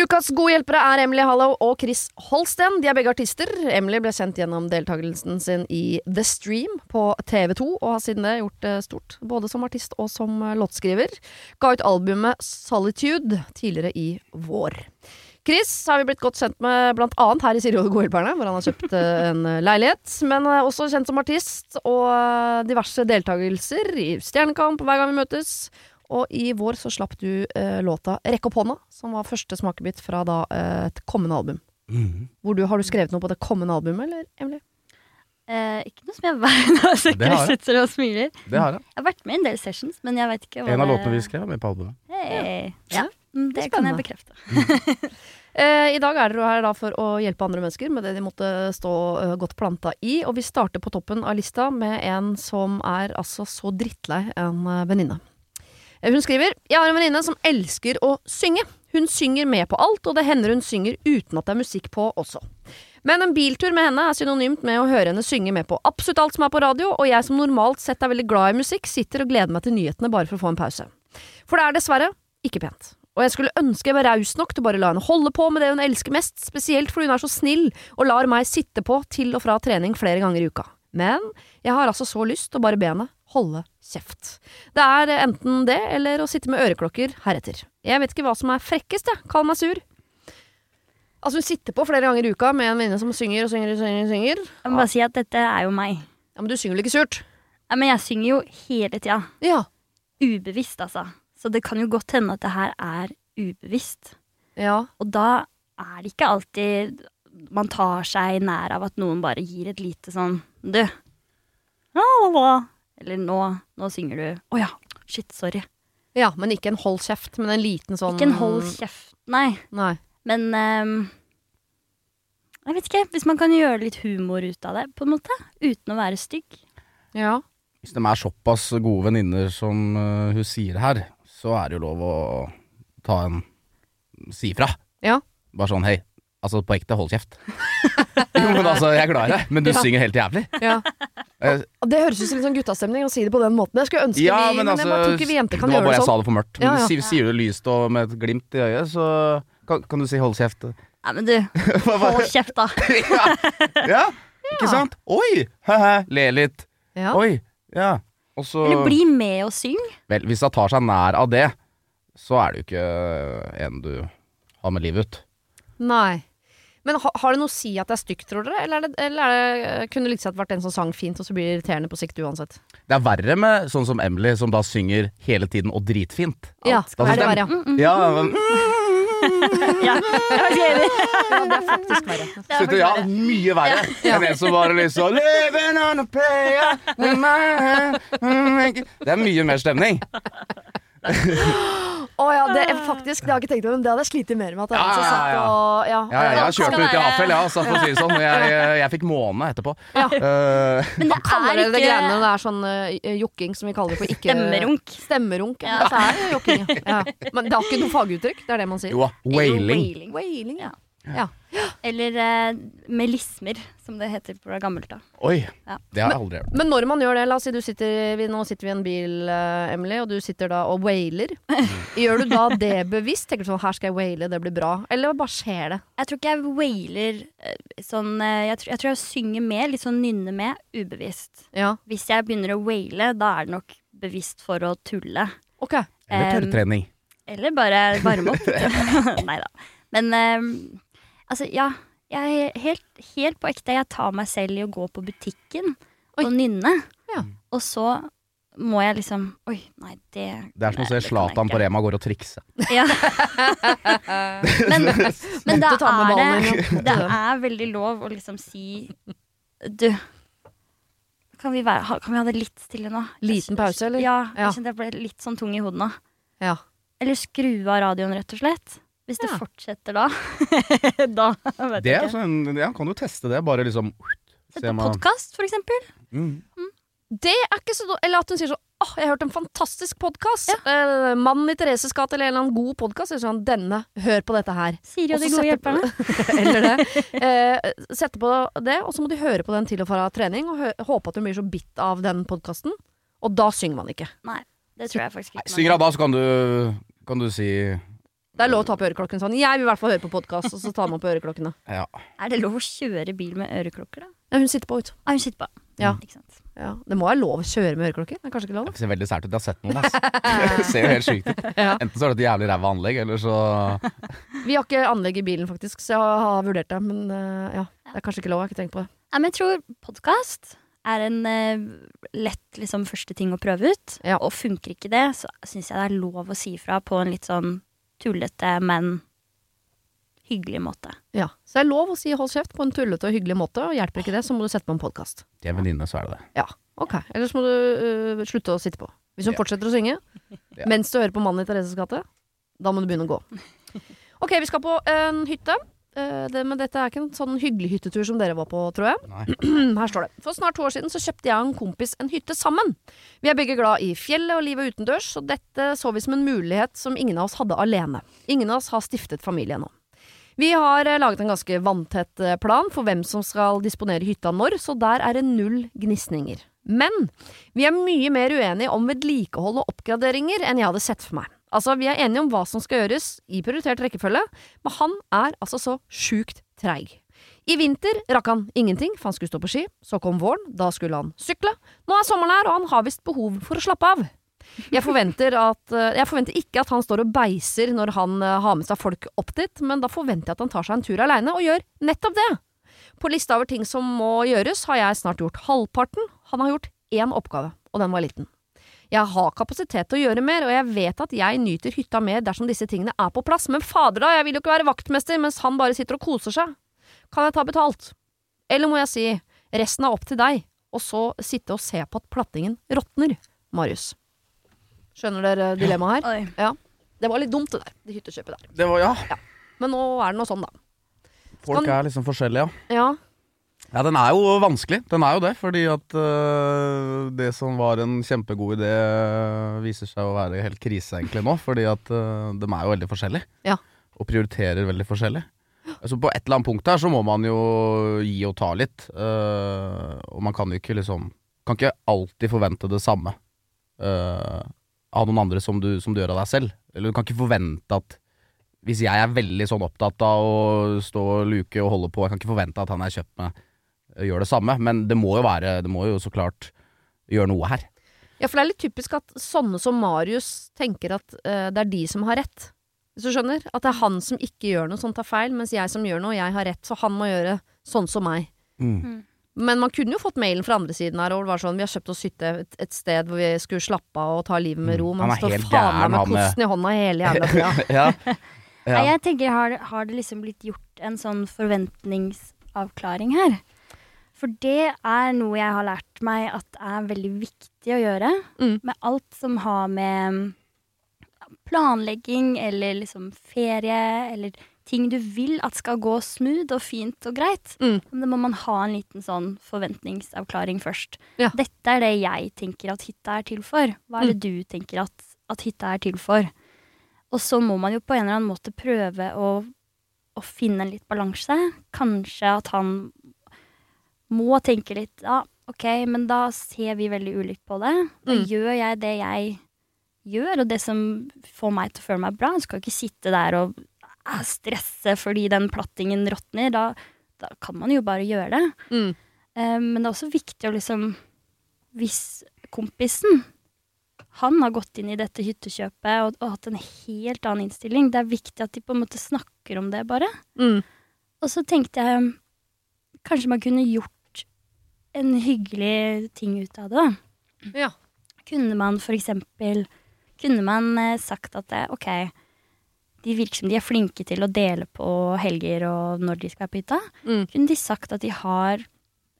Ukas gode hjelpere er Emily Hallow og Chris Holsten. De er begge artister. Emily ble kjent gjennom deltakelsen sin i The Stream på TV2, og har siden det gjort det stort, både som artist og som låtskriver. Ga ut albumet Solitude tidligere i vår. Chris har vi blitt godt kjent med annet her i Siri og de gode hjelperne, hvor han har kjøpt eh, en leilighet. Men også kjent som artist og eh, diverse deltakelser i Stjernekamp hver gang vi møtes. Og i vår så slapp du eh, låta 'Rekk opp hånda', som var første smakebit fra da eh, et kommende album. Mhm. Hvor du, har du skrevet noe på det kommende albumet, eller, Emily? Eh, ikke noe som jeg. Så jeg. sitter og smiler. Det har jeg. Jeg har vært med i en del sessions, men jeg vet ikke hva En av låtene vi skrev, er med på albumet. Hey. Ja. Ja, mm, det er kan jeg spennende. bekrefte. Eh, I dag er dere her da for å hjelpe andre mennesker med det de måtte stå eh, godt planta i. Og vi starter på toppen av lista med en som er altså så drittlei en venninne. Eh, Hun skriver Jeg har en venninne som elsker å synge. Hun synger med på alt, og det hender hun synger uten at det er musikk på også. Men en biltur med henne er synonymt med å høre henne synge med på absolutt alt som er på radio, og jeg som normalt sett er veldig glad i musikk, sitter og gleder meg til nyhetene bare for å få en pause. For det er dessverre ikke pent. Og jeg skulle ønske jeg var raus nok til bare å la henne holde på med det hun elsker mest, spesielt fordi hun er så snill og lar meg sitte på til og fra trening flere ganger i uka. Men jeg har altså så lyst til å bare be henne holde kjeft. Det er enten det eller å sitte med øreklokker heretter. Jeg vet ikke hva som er frekkest, jeg. Kall meg sur. Altså Hun sitter på flere ganger i uka med en venninne som synger og synger og synger. og synger. Jeg må bare si at dette er jo meg. Ja, Men du synger vel ikke surt? Ja, men jeg synger jo hele tida. Ja. Ubevisst, altså. Så det kan jo godt hende at det her er ubevisst. Ja. Og da er det ikke alltid man tar seg nær av at noen bare gir et lite sånn Du. la, la, la. Eller nå, nå synger du. Å ja. Shit, sorry. ja, men ikke en hold kjeft, men en liten sånn Ikke en hold kjeft. Nei. Nei. Men um, Jeg vet ikke. Hvis man kan gjøre litt humor ut av det, på en måte. Uten å være stygg. Ja. Hvis de er såpass gode venninner som uh, hun sier her, så er det jo lov å ta en si ifra. Ja. Bare sånn hei, altså på ekte, hold kjeft. jo, men altså, jeg er glad i deg, men du Ja. synger helt jævlig. ja. Eh, Og Det høres ut som litt sånn guttastemning å si det på den måten. Jeg skulle ønske ja, vi men Men altså jeg bare tror ikke vi jenter kan gjøre Det sånn. Det var bare jeg sånn. sa det for mørkt. Men Ja, ja. Sier, sier du lyst og med et glimt i øyet, så kan, kan du si hold kjeft. Nei, men du, hold kjeft, da. ja. ja, ikke sant? Oi, he-he, le litt. Ja. Oi, ja. Og så Eller bli med og syng. Vel, hvis hun tar seg nær av det, så er det jo ikke en du har med livet ut. Nei. Men ha, har det noe å si at det er stygt, tror dere? Eller, er det, eller er det, kunne det liksom vært en som sang fint, og så blir det irriterende på sikt uansett? Det er verre med sånn som Emily, som da synger hele tiden og dritfint. Ja, Da er det verre, ja. Ja, men, Ja, er enig. ja. Det er faktisk verre. Det er Slutt, ja, mye verre enn en som bare liksom Living on a prayer with my hand. Det er mye mer stemning. Å ja, det er faktisk Det har jeg ikke tenkt på, men det hadde jeg slitt mer med. At jeg, Ja, ja, satt ja. og Ja, Ja, ja, jeg har kjørt ut i være- ja, altså, for å si det sånn. Jeg, jeg, jeg fikk måne etterpå. Ja. Uh, Men det Kaller er dere det greiene det er sånn uh, jokking, som vi kaller det for ikke stemmerunk. Stemmerunk. Ja. Så er det jo jokking, ja. ja. Men det har ikke noe faguttrykk, det er det man sier. jo, wailing. Wailing. Wailing, ja. Eller eh, melismer, som det heter på gammelt da Oi, Ja. det har jeg aldri hørt. Men når man gjør det, la oss si du sitter, vi, nå sitter vi i en bil, eh, Emily, og du sitter da og wailer. Gjør du da det bevisst? Tenker du sånn her skal jeg waile, det blir bra? Eller bare skjer det? Jeg tror ikke jeg wailer eh, sånn eh, jeg, tror, jeg tror jeg synger med, litt sånn nynner med, ubevisst. Ja. Hvis jeg begynner å waile, da er det nok bevisst for å tulle. Ok. Eller tørrtrening. Eller bare varme opp. Nei da. Men eh, altså, ja. Jeg er helt, helt på ekte. Jeg tar meg selv i å gå på butikken Oi. og nynne. Ja. Og så må jeg liksom Oi, nei, det Det er som å se Zlatan på. Rema går og trikse. Ja. men, men da Måtte ta med er det, det er veldig lov å liksom si Du, kan vi, være, ha- kan vi ha det litt stille nå? Liten pause, eller? Ja. Ja. Jeg kjente jeg ble litt sånn tung i hodet nå. Ja. Eller skru av radioen, rett og slett. Hvis det Ja. fortsetter da. da vet Det jeg ikke. sånn, ja, kan du teste det, bare liksom Sett på podkast, for eksempel. mm. Det er ikke så. Eller at hun sier sånn Åh, jeg har hørt en fantastisk podkast. Eh, 'Mannen i Thereses gate' eller en eller annen god podkast. Sånn, denne, hør på dette her. Siri og de gode hjelperne. eller det. Uh, sette på det, og så må de høre på den til og fra trening, og håpe at hun blir så bitt av den podkasten. Og da synger man ikke. Nei, Det tror jeg faktisk ikke. synger hun da, så kan du, kan du si Det er lov å ta på øreklokken sånn. Jeg vil i hvert fall høre på podkast, og så tar man på øreklokkene. ja. Er det lov å kjøre bil med øreklokker, da? Ja, hun sitter på ut. Ah, hun sitter på. Ja. Ikke sant. Ja. Det må være lov å kjøre med øreklokker? Det er kanskje ikke lov? Det ser veldig sært ut. Jeg har sett noen. Altså. Det ser jo helt sykt ut. Ja. Enten så er det et jævlig ræva anlegg, eller så Vi har ikke anlegg i bilen, faktisk, så jeg har vurdert det. Men eh, ja, det er kanskje ikke lov. Jeg har ikke tenkt på det. Ja, men jeg tror podkast er en uh, lett liksom, første ting å prøve ut. Ja. Og funker ikke det, så syns jeg det er lov å si ifra på en litt sånn tullete, men hyggelig måte. Ja. Så det er lov å si hold kjeft på en tullete og hyggelig måte, og hjelper ikke det, så må du sette på en podkast. Til en venninne, så er det det. Ja, ok. Ellers må du øh, slutte å sitte på. Hvis hun Ja. fortsetter å synge Ja. mens du hører på Mannen i Thereses gate, da må du begynne å gå. Ok, vi skal på en hytte. Eh, det, men dette er ikke en sånn hyggelig hyttetur som dere var på, tror jeg. Nei. Her står det. For snart to år siden så kjøpte jeg og en kompis en hytte sammen. Vi er begge glad i fjellet og livet utendørs, så dette så vi som en mulighet som ingen av oss hadde alene. Ingen av oss har stiftet familie ennå. Vi har eh, laget en ganske vanntett eh, plan for hvem som skal disponere hytta når, så der er det null gnisninger. Men vi er mye mer uenige om vedlikehold og oppgraderinger enn jeg hadde sett for meg. Altså, Vi er enige om hva som skal gjøres i prioritert rekkefølge, men han er altså så sjukt treig. I vinter rakk han ingenting, for han skulle stå på ski. Så kom våren, da skulle han sykle. Nå er sommeren her, og han har visst behov for å slappe av. Jeg forventer, at, eh, jeg forventer ikke at han står og beiser når han eh, har med seg folk opp dit, men da forventer jeg at han tar seg en tur aleine og gjør nettopp det. På lista over ting som må gjøres, har jeg snart gjort halvparten. Han har gjort én oppgave, og den var liten. Jeg har kapasitet til å gjøre mer, og jeg vet at jeg nyter hytta mer dersom disse tingene er på plass, men fader da, jeg vil jo ikke være vaktmester mens han bare sitter og koser seg. Kan jeg ta betalt? Eller må jeg si, resten er opp til deg, og så sitte og se på at plattingen råtner, Marius. Skjønner dere dilemmaet her? Oi. Det var litt dumt det der, det hyttekjøpet der. Det var, ja. ja. Men nå er det noe sånn, da. Folk kan... er liksom forskjellige, ja. Ja, Ja, den er jo vanskelig. Den er jo det, fordi at uh, det som var en kjempegod idé, øh, viser seg å være helt krise egentlig nå. Fordi at uh, de er jo veldig forskjellige. Ja. Og prioriterer veldig forskjellig. Altså På et eller annet punkt her så må man jo gi og ta litt. Uh, og man kan jo ikke liksom Kan ikke alltid forvente det samme av noen andre som du, som du gjør av deg selv. Eller du kan ikke forvente at hvis jeg er veldig sånn opptatt av å stå og luke og holde på, jeg kan ikke forvente at han jeg har kjøpt eh, gjør det samme, men det må jo være Det må jo så klart gjøre noe her. Ja, for det er litt typisk at sånne som Marius tenker at uh, det er de som har rett. Hvis du skjønner? At det er han som ikke gjør noe som tar feil, mens jeg som gjør noe, jeg har rett. Så han må gjøre sånn som meg. Men man kunne jo fått mailen fra andre siden her, og det var sånn Vi har kjøpt oss hytte et, et sted hvor vi skulle slappe av og ta livet med ro. Mm. Men Han er står helt faen meg gæren, med han med- kosten i hånda hele jævla tida. ja. Ja. jeg tenker, har, har det liksom blitt gjort en sånn forventningsavklaring her? For det er noe jeg har lært meg at er veldig viktig å gjøre. Mm. Med alt som har med planlegging eller liksom ferie eller ting du vil at skal gå smooth og fint og greit. Mm. Men da må man ha en liten sånn forventningsavklaring først. Ja. Dette er det jeg tenker at hytta er til for. Hva er det du tenker at, at hytta er til for? Og så må man jo på en eller annen måte prøve å, å finne en litt balanse. Kanskje at han må tenke litt Ja, OK, men da ser vi veldig ulikt på det. Da Mm. gjør jeg det jeg gjør, og det som får meg til å føle meg bra. Jeg skal ikke sitte der og eh, stresse fordi den plattingen råtner. Da, da kan man jo bare gjøre det. Mm. Um, men det er også viktig å liksom Hvis kompisen han har gått inn i dette hyttekjøpet og, og hatt en helt annen innstilling, det er viktig at de på en måte snakker om det, bare. Mm. Og så tenkte jeg kanskje man kunne gjort en hyggelig ting ut av det. da. Ja. Kunne man for eksempel Kunne man eh, sagt at det, OK, de virker som de er flinke til å dele på helger og når de skal på hytta. Mm. Kunne de sagt at de har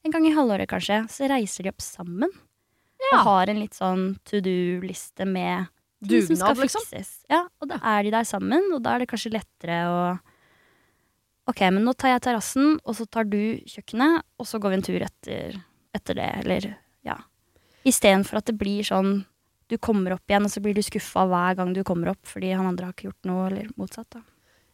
en gang i halvåret kanskje, så reiser de opp sammen. Ja. Og har en litt sånn to do-liste med ting som skal fikses. liksom. fikses. Ja, og da er de der sammen, og da er det kanskje lettere å Ok, men nå tar jeg terrassen, og så tar du kjøkkenet, og så går vi en tur etter, etter det, eller ja. Istedenfor at det blir sånn du kommer opp igjen, og så blir du skuffa hver gang du kommer opp fordi han andre har ikke gjort noe, eller motsatt. da.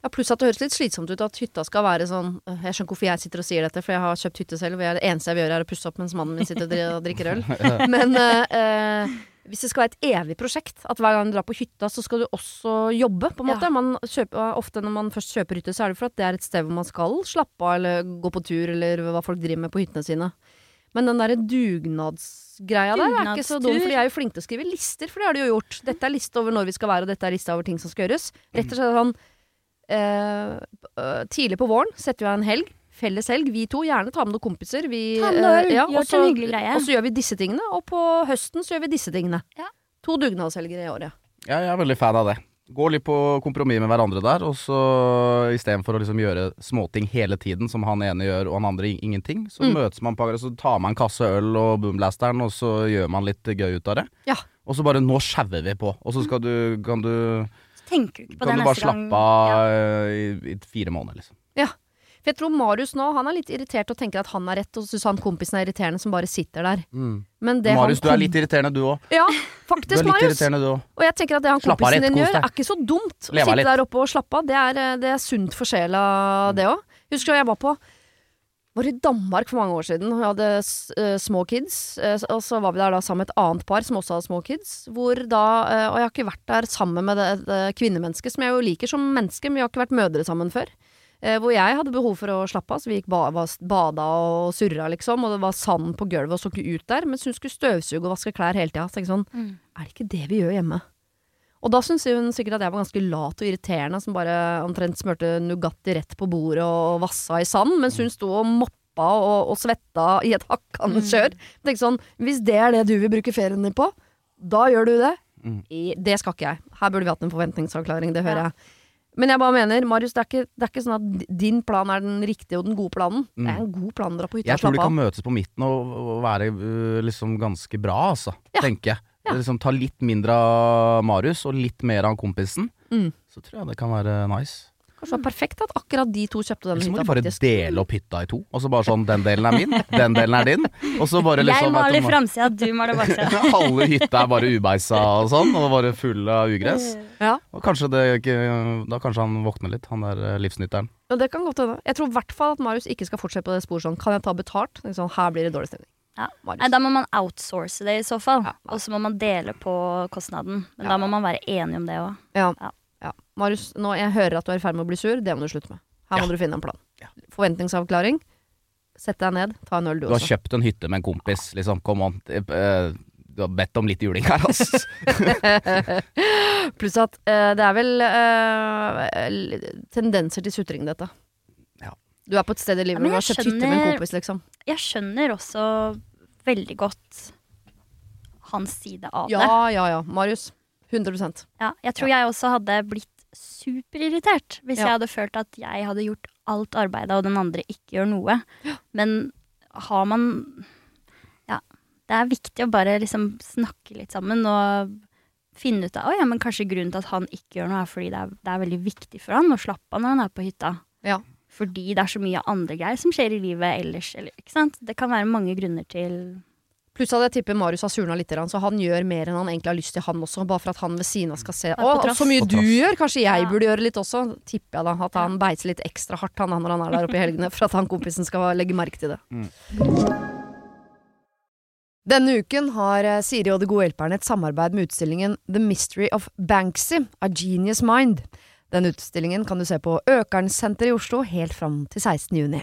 Ja, Pluss at det høres litt slitsomt ut at hytta skal være sånn øh, Jeg skjønner ikke hvorfor jeg sitter og sier dette, for jeg har kjøpt hytte selv, og det eneste jeg vil gjøre, er å pusse opp mens mannen min sitter og drikker øl. Men øh, øh, hvis det skal være et evig prosjekt, at hver gang du drar på hytta, så skal du også jobbe, på en måte. Ja. Man kjøper, ofte når man først kjøper hytte, så er det for at det er et sted hvor man skal slappe av, eller gå på tur, eller hva folk driver med på hyttene sine. Men den derre dugnadsgreia der er ikke så dum, for de er jo flinke til å skrive lister, for det har de jo gjort. Dette er liste over når vi skal være, og dette er liste over ting som skal gjøres. Rett og slett sånn eh, øh, Tidlig på våren setter vi av en helg. Felles helg, vi to. Gjerne ta med noen kompiser. Vi, Ta med noen, øl, eh, ja, gjør og til en hyggelig greie. Og så gjør vi disse tingene, og på høsten så gjør vi disse tingene. Ja. To dugnadshelger i året. Ja, jeg er veldig fan av det. Gå litt på kompromiss med hverandre der, og så istedenfor å liksom gjøre småting hele tiden, som han ene gjør og han andre ingenting, så Mm. møtes man på så tar man en kasse øl og boomblasteren, og så gjør man litt gøy ut av det. Ja. Og så bare 'nå sjauer vi på', og så skal du, kan du, Så tenker du ikke på kan det du bare neste gang. slappe av Ja. eh, i, i fire måneder, liksom. For jeg tror Marius nå, han er litt irritert og tenker at han er rett, og syns han kompisen er irriterende som bare sitter der. Men det Marius, du er litt irriterende du òg. Ja, faktisk, Marius. Og jeg tenker at det han Slapp kompisen rett, din gjør, er ikke så dumt. Å sitte litt. der oppe og slappe av. Det er, eh, det er sunt for sjela, det òg. Husker jeg var på var i Danmark for mange år siden. Vi hadde eh, små kids. eh, og så var vi der da sammen med et annet par som også hadde små kids. Hvor da, og jeg har ikke vært der sammen med det, det kvinnemennesket som jeg jo liker som menneske, men vi har ikke vært mødre sammen før. Eh, hvor jeg hadde behov for å slappe av, så vi gikk ba var- bada og surra, liksom. Og det var sand på gulvet og så ikke ut der. Mens hun skulle støvsuge og vaske klær hele tida. Så jeg sånn, Mm. er det ikke det vi gjør hjemme? Og da syntes hun sikkert at jeg var ganske lat og irriterende, som bare omtrent smurte Nugatti rett på bordet og vassa i sand, mens hun sto og moppa og, og svetta i et hakkende Mm. kjør. Jeg tenkte sånn, hvis det er det du vil bruke ferien din på, da gjør du det. Mm. I, det skal ikke jeg. Her burde vi hatt en forventningsavklaring, det hører Ja. jeg. Men jeg bare mener, Marius, det er, ikke, det er ikke sånn at din plan er den riktige og den gode planen. Det er en god plan å dra på hytta Jeg tror de kan møtes på midten og, og være uh, liksom ganske bra, altså. Ja. Tenker jeg. Ja. Liksom Ta litt mindre av Marius og litt mer av kompisen. Mm. Så tror jeg det kan være nice. Kanskje det var perfekt at akkurat de to kjøpte den hytta. så må de bare faktisk. dele opp hytta i to. Og så bare sånn Den delen er min, den delen er din. Og så bare liksom Jeg maler du, framsida, du maler baksida. Halve hytta er bare ubeisa og sånn, og bare full av ugress. Ja. Og kanskje det ikke Da kanskje han våkner litt, han der eh, livsnytteren. Ja, det kan godt hende. Jeg tror i hvert fall at Marius ikke skal fortsette på det sporet sånn. Kan jeg ta betalt? Sånn, her blir det dårlig stemning. Ja. Nei, da må man outsource det i så fall. Ja. Og så må man dele på kostnaden. Men Ja. da må man være enig om det òg. Ja. Marius, nå jeg hører at du er i ferd med å bli sur. Det må du slutte med. Her må Ja. du finne en plan. Ja. Forventningsavklaring. Sett deg ned, ta en øl du, Du har kjøpt en hytte med en kompis, liksom. Kom. Eh, eh, Du har bedt om litt juling her, ass. Pluss at eh, det er vel uh, tendenser til sutring, dette. Ja. Du er på et sted i livet hvor du har kjøpt skjønner, hytte med en kompis, liksom. Jeg skjønner også veldig godt hans side av det. Ja, ja, ja. Marius. 100% Ja, jeg tror jeg også hadde blitt superirritert hvis Ja. jeg hadde følt at jeg hadde gjort alt arbeidet, og den andre ikke gjør noe. Men har man Ja, det er viktig å bare liksom snakke litt sammen og finne ut av Å ja, men kanskje grunnen til at han ikke gjør noe, er fordi det er, det er veldig viktig for han å slappe av når han er på hytta. Ja. Fordi det er så mye andre greier som skjer i livet ellers. Eller? Det kan være mange grunner til Pluss at jeg tipper Marius har surna litt, så han gjør mer enn han egentlig har lyst til, han også. Bare for at han ved siden av skal se Å, så mye du gjør! Kanskje jeg Ja. burde gjøre litt også. Tipper jeg da. At han beiser litt ekstra hardt han, når han er der oppe i helgene, for at han kompisen skal legge merke til det. Mm. Denne uken har eh, Siri og De gode hjelperne et samarbeid med utstillingen The Mystery of Banksy, A Genius Mind. Den utstillingen kan du se på Økernsenteret i Oslo helt fram til 16. juni.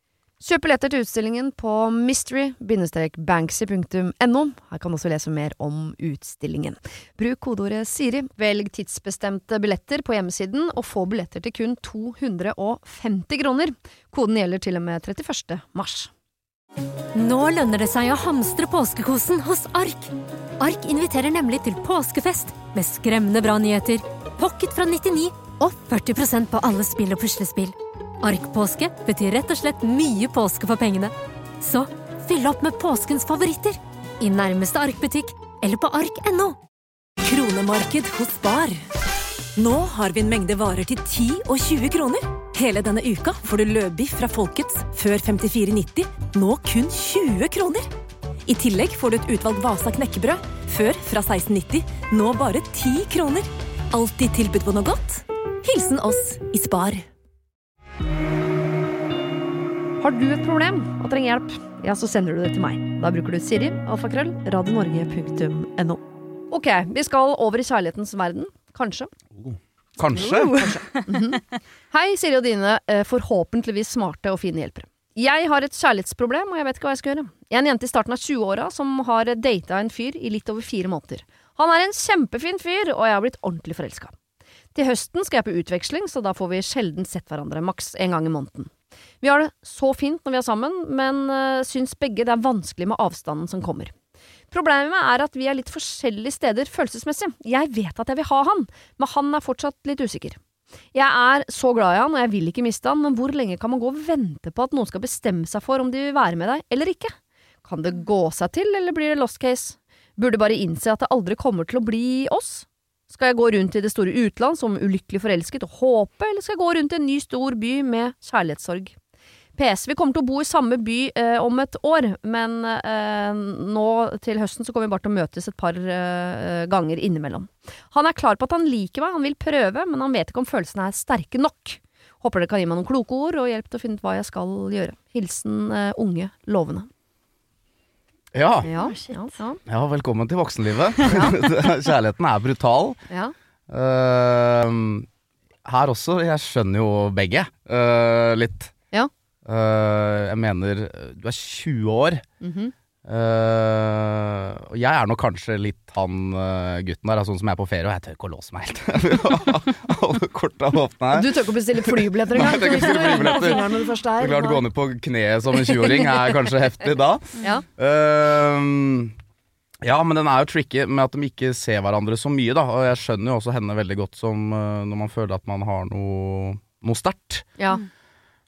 Kjøp billetter til utstillingen på mystery-banksy.no. Her kan du også lese mer om utstillingen. Bruk kodeordet Siri, velg tidsbestemte billetter på hjemmesiden, og få billetter til kun 250 kroner. Koden gjelder til og med 31. mars. Nå lønner det seg å hamstre påskekosen hos Ark. Ark inviterer nemlig til påskefest med skremmende bra nyheter, pocket fra 99 og 40% på alle spill og puslespill. Ark-påske betyr rett og slett mye påske for pengene. Så fyll opp med påskens favoritter i nærmeste Ark-butikk eller på ark.no. Kronemarked hos Bar. Nå har vi en mengde varer til 10 og 20 kroner. Hele denne uka får du løbiff fra Folkets før 54,90, nå kun 20 kroner. I tillegg får du et utvalgt Vasa knekkebrød, før fra 16,90, nå bare 10 kroner. Alltid tilbud på noe godt. Hilsen oss i Spar. Har du et problem og trenger hjelp, ja, så sender du det til meg. Da bruker du Siri, alfakrøll, radionorge.no. Ok, vi skal over i kjærlighetens verden. Kanskje. Kanskje. Hei, Siri og dine eh, forhåpentligvis smarte og fine hjelpere. Jeg har et kjærlighetsproblem, og jeg vet ikke hva jeg skal gjøre. Jeg er en jente i starten av 20-åra som har data en fyr i litt over fire måneder. Han er en kjempefin fyr, og jeg har blitt ordentlig forelska. Til høsten skal jeg på utveksling, så da får vi sjelden sett hverandre, maks en gang i måneden. Vi har det så fint når vi er sammen, men uh, syns begge det er vanskelig med avstanden som kommer. Problemet er at vi er litt forskjellige steder følelsesmessig. Jeg vet at jeg vil ha han, men han er fortsatt litt usikker. Jeg er så glad i han, og jeg vil ikke miste han, men hvor lenge kan man gå og vente på at noen skal bestemme seg for om de vil være med deg eller ikke? Kan det gå seg til, eller blir det lost case? Burde bare innse at det aldri kommer til å bli oss? Skal jeg gå rundt i det store utland som ulykkelig forelsket og håpe, eller skal jeg gå rundt i en ny stor by med kjærlighetssorg? PS, vi kommer til å bo i samme by eh, om et år, men eh, nå til høsten så kommer vi bare til å møtes et par eh, ganger innimellom. Han er klar på at han liker meg, han vil prøve, men han vet ikke om følelsene er sterke nok. Håper dere kan gi meg noen kloke ord og hjelp til å finne ut hva jeg skal gjøre. Hilsen eh, unge, lovende. Ja. Ja, shit. ja, ja, velkommen til voksenlivet. Kjærligheten er brutal. ja. Eh, her også. Jeg skjønner jo begge uh, litt. Ja. Eh, jeg mener, du er 20 år. Mhm. Eh, og jeg er nok kanskje litt han uh, gutten der, sånn som jeg er på ferie, og jeg tør ikke å låse meg helt. Alle korta åpne her. Du tør ikke å bestille flybilletter engang? Nei, jeg tør ikke bestille flybilletter. Det er klart, gå ned på kneet som en 20-åring er kanskje heftig da. Ja. Uh, ja, men den er jo tricky med at de ikke ser hverandre så mye, da. Og jeg skjønner jo også henne veldig godt som når man føler at man har noe, noe sterkt. ja.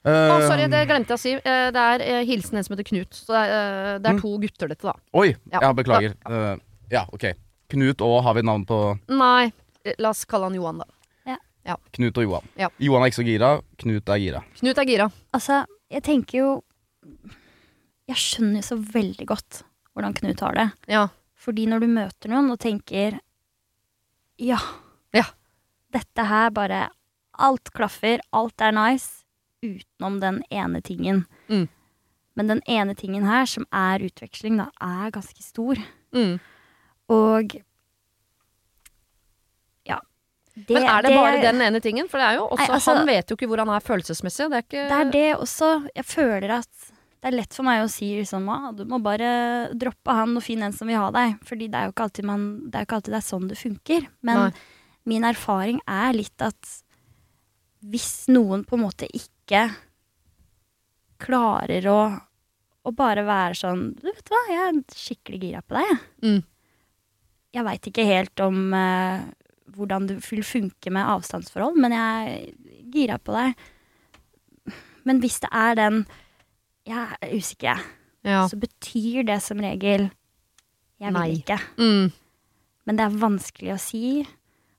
Å, oh, sorry, det glemte jeg å si. Eh, Det er eh, hilsen en som heter Knut. Så det er, eh, det er Mm. to gutter, dette, da. Oi, Ja. ja, beklager. Eh, ja, ok. Knut og har vi navn på Nei, la oss kalle han Johan, da. Ja Knut og Johan. Ja. Johan er ikke så gira, Knut er gira. Knut er gira. Altså, jeg tenker jo Jeg skjønner jo så veldig godt hvordan Knut har det. Ja. Fordi når du møter noen og tenker Ja. Ja. Dette her bare Alt klaffer, alt er nice, utenom den ene tingen. Mm. Men den ene tingen her, som er utveksling, da, er ganske stor. Mm. Og Ja. Men er det, bare den ene tingen? For det er jo også, Nei, altså- han vet jo ikke hvor han er følelsesmessig. Det er ikke Det er det også. Jeg føler at det er lett for meg å si liksom, ah, du må bare droppe han og finne en som vil ha deg. Fordi det er jo ikke alltid, man, det, er ikke alltid det er sånn det funker. Men Nei. min erfaring er litt at hvis noen på en måte ikke klarer å, å bare være sånn Du vet hva, jeg er skikkelig gira på deg, jeg. Mm. Jeg veit ikke helt om uh, hvordan det vil funke med avstandsforhold, men jeg er gira på deg. Men hvis det er den Jeg er usikker, jeg. ja. Så betyr det som regel Jeg vil Nei. ikke. mm. Men det er vanskelig å si.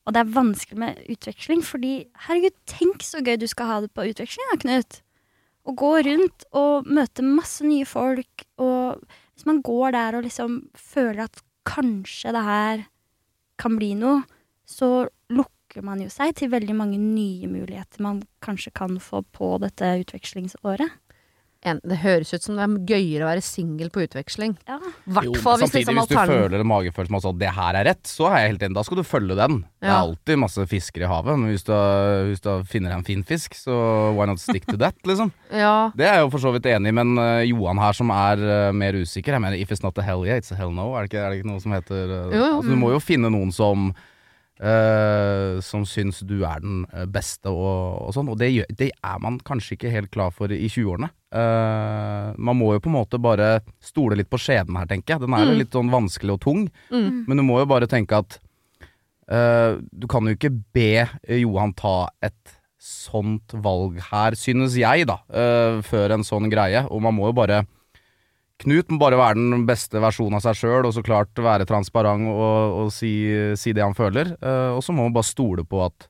Og det er vanskelig med utveksling, fordi herregud, tenk så gøy du skal ha det på utveksling, da, Knut. Å gå rundt og møte masse nye folk og Hvis man går der og liksom føler at kanskje det her kan bli noe, så lukker man jo seg til veldig mange nye muligheter man kanskje kan få på dette utvekslingsåret. En, det høres ut som det er gøyere å være singel på utveksling. Ja. I Jo, fall men hvis samtidig, liksom hvis du føler en magefølelse med at det her er rett, så er jeg helt enig. Da skal du følge den. Det er alltid masse fisker i havet. Men hvis du, hvis du finner en fin fisk, så why not stick to that, liksom. Ja, Det er jeg jo for så vidt enig i, men uh, Johan her som er uh, mer usikker Jeg mener, if it's not a hell yeah, it's a hell no. Er det ikke, er det ikke noe som heter uh, Jo, jo. Altså, Du må jo finne noen som eh, Som syns du er den eh, beste og, og sånn. Og det, det er man kanskje ikke helt klar for i 20-årene. Uh, man må jo på en måte bare stole litt på skjeden her, tenker jeg. Den er jo Mm. litt sånn vanskelig og tung, Mm. men du må jo bare tenke at uh, du kan jo ikke be Johan ta et sånt valg her, synes jeg, da, eh, før en sånn greie. Og man må jo bare Knut må bare være den beste versjonen av seg sjøl, og så klart være transparent og, og si, si det han føler. Uh, og så må man bare stole på at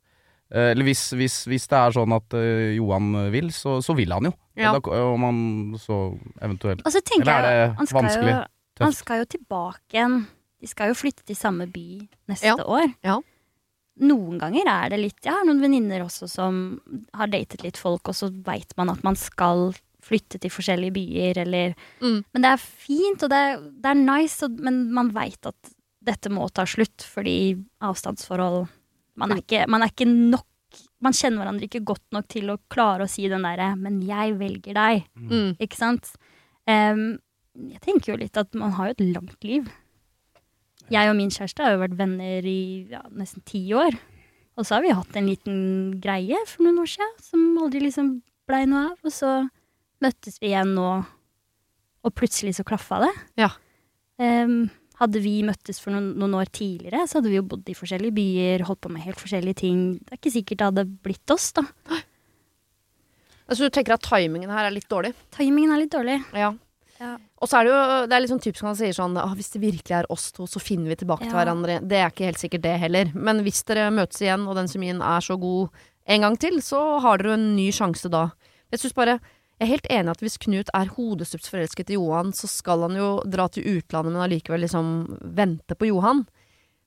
uh, Eller hvis, hvis, hvis det er sånn at uh, Johan vil, så, så vil han jo. Ja. Da, om han så eventuelt altså, Eller er jeg det han vanskelig? Jo, han skal jo tilbake igjen. De skal jo flytte til samme by neste Ja. år. Ja. Noen ganger er det litt Jeg har noen venninner også som har datet litt folk, og så veit man at man skal flytte til forskjellige byer, eller Mm. Men det er fint, og det er, det er nice, og, men man veit at dette må ta slutt, fordi avstandsforhold Man er ikke, man er ikke nok Man kjenner hverandre ikke godt nok til å klare å si den derre 'men jeg velger deg'. Mm. Ikke sant? Um, jeg tenker jo litt at man har jo et langt liv. Jeg og min kjæreste har jo vært venner i ja, nesten ti år. Og så har vi hatt en liten greie for noen år siden som aldri liksom blei noe av. Og så møttes vi igjen nå, og plutselig så klaffa det. Ja. Um, hadde vi møttes for noen, noen år tidligere, så hadde vi jo bodd i forskjellige byer, holdt på med helt forskjellige ting. Det er ikke sikkert det hadde blitt oss, da. Altså, du tenker at timingen her er litt dårlig? Timingen er litt dårlig. Ja. Ja. Og så er det jo det er litt sånn typisk når man sier sånn ah, Hvis det virkelig er oss to, så finner vi tilbake til hverandre. Det er ikke helt sikkert det heller. Men hvis dere møtes igjen, og den semien er så god en gang til, så har dere en ny sjanse da. Jeg synes bare jeg er helt enig at hvis Knut er hodestups forelsket i Johan, så skal han jo dra til utlandet, men allikevel liksom vente på Johan.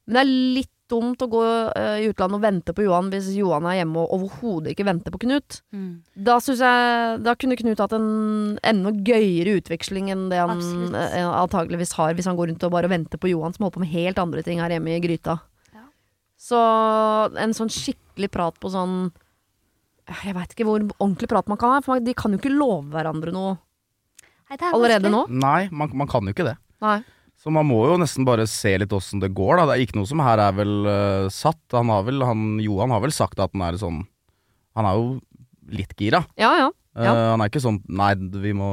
Men det er litt dumt å gå eh, i utlandet og vente på Johan hvis Johan er hjemme og overhodet ikke venter på Knut. Da synes jeg Da kunne Knut hatt en enda gøyere utveksling enn det han eh, antageligvis har, hvis han går rundt og bare venter på Johan, som holder på med helt andre ting her hjemme i gryta. Ja. Så en sånn skikkelig prat på sånn Jeg veit ikke hvor ordentlig prat man kan ha, for de kan jo ikke love hverandre noe Nei, er allerede nå. Nei, man, man kan jo ikke det. Nei. Så man må jo nesten bare se litt åssen det går, da. Det er ikke noe som her er vel uh, satt. Han har vel, han, Johan har vel sagt at han er sånn Han er jo litt gira. Ja, ja. ja. Uh, han er ikke sånn Nei, vi må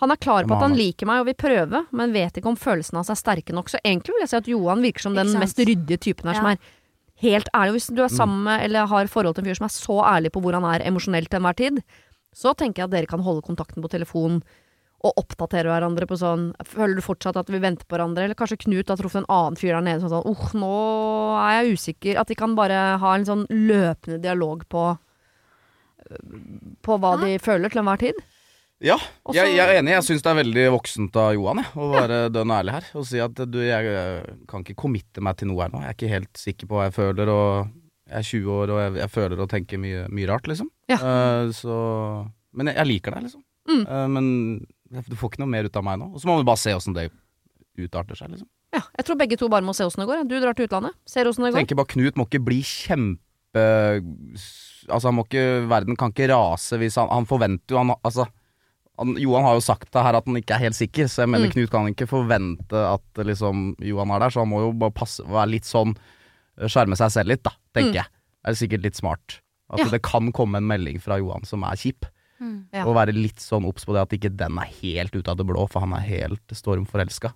Han er klar på at han liker meg og vil prøve, men vet ikke om følelsene hans er sterke nok. Så egentlig vil jeg si at Johan virker som den mest ryddige typen her, som er helt ærlig. Hvis du er sammen med eller har forhold til en fyr som er så ærlig på hvor han er emosjonelt til enhver tid, så tenker jeg at dere kan holde kontakten på telefon og oppdatere hverandre på sånn Føler du fortsatt at vi venter på hverandre? Eller kanskje Knut har truffet en annen fyr der nede som sånn Åh, nå er jeg usikker. At de kan bare ha en sånn løpende dialog på på hva de føler til enhver tid. Ja, Også, jeg, jeg er enig. Jeg syns det er veldig voksent av Johan jeg, å være dønn ærlig her. Og si at du, jeg, eh, kan ikke committe meg til noe her nå. Jeg er ikke helt sikker på hva jeg føler, og jeg er 20 år og jeg, jeg føler og tenker mye, mye rart, liksom. Ja. Uh, så Men jeg, jeg liker deg, liksom. Mm. Uh, men du får ikke noe mer ut av meg nå. Og så må vi bare se åssen det utarter seg, liksom. Ja, jeg tror begge to bare må se åssen det går. Du drar til utlandet, ser åssen det går. tenker bare Knut må ikke bli kjempe Altså han må ikke Verden kan ikke rase hvis han Han forventer jo han, Altså han, Johan har jo sagt det her at han ikke er helt sikker, så jeg mener Mm. Knut kan ikke forvente at liksom Johan er der, så han må jo bare passe være litt sånn eh, Skjerme seg selv litt, da, tenker Mm. jeg. Det er sikkert litt smart. At Ja. det kan komme en melding fra Johan som er kjip. Mm. Ja. Og være litt sånn obs på det at ikke den er helt ut av det blå, for han er helt stormforelska.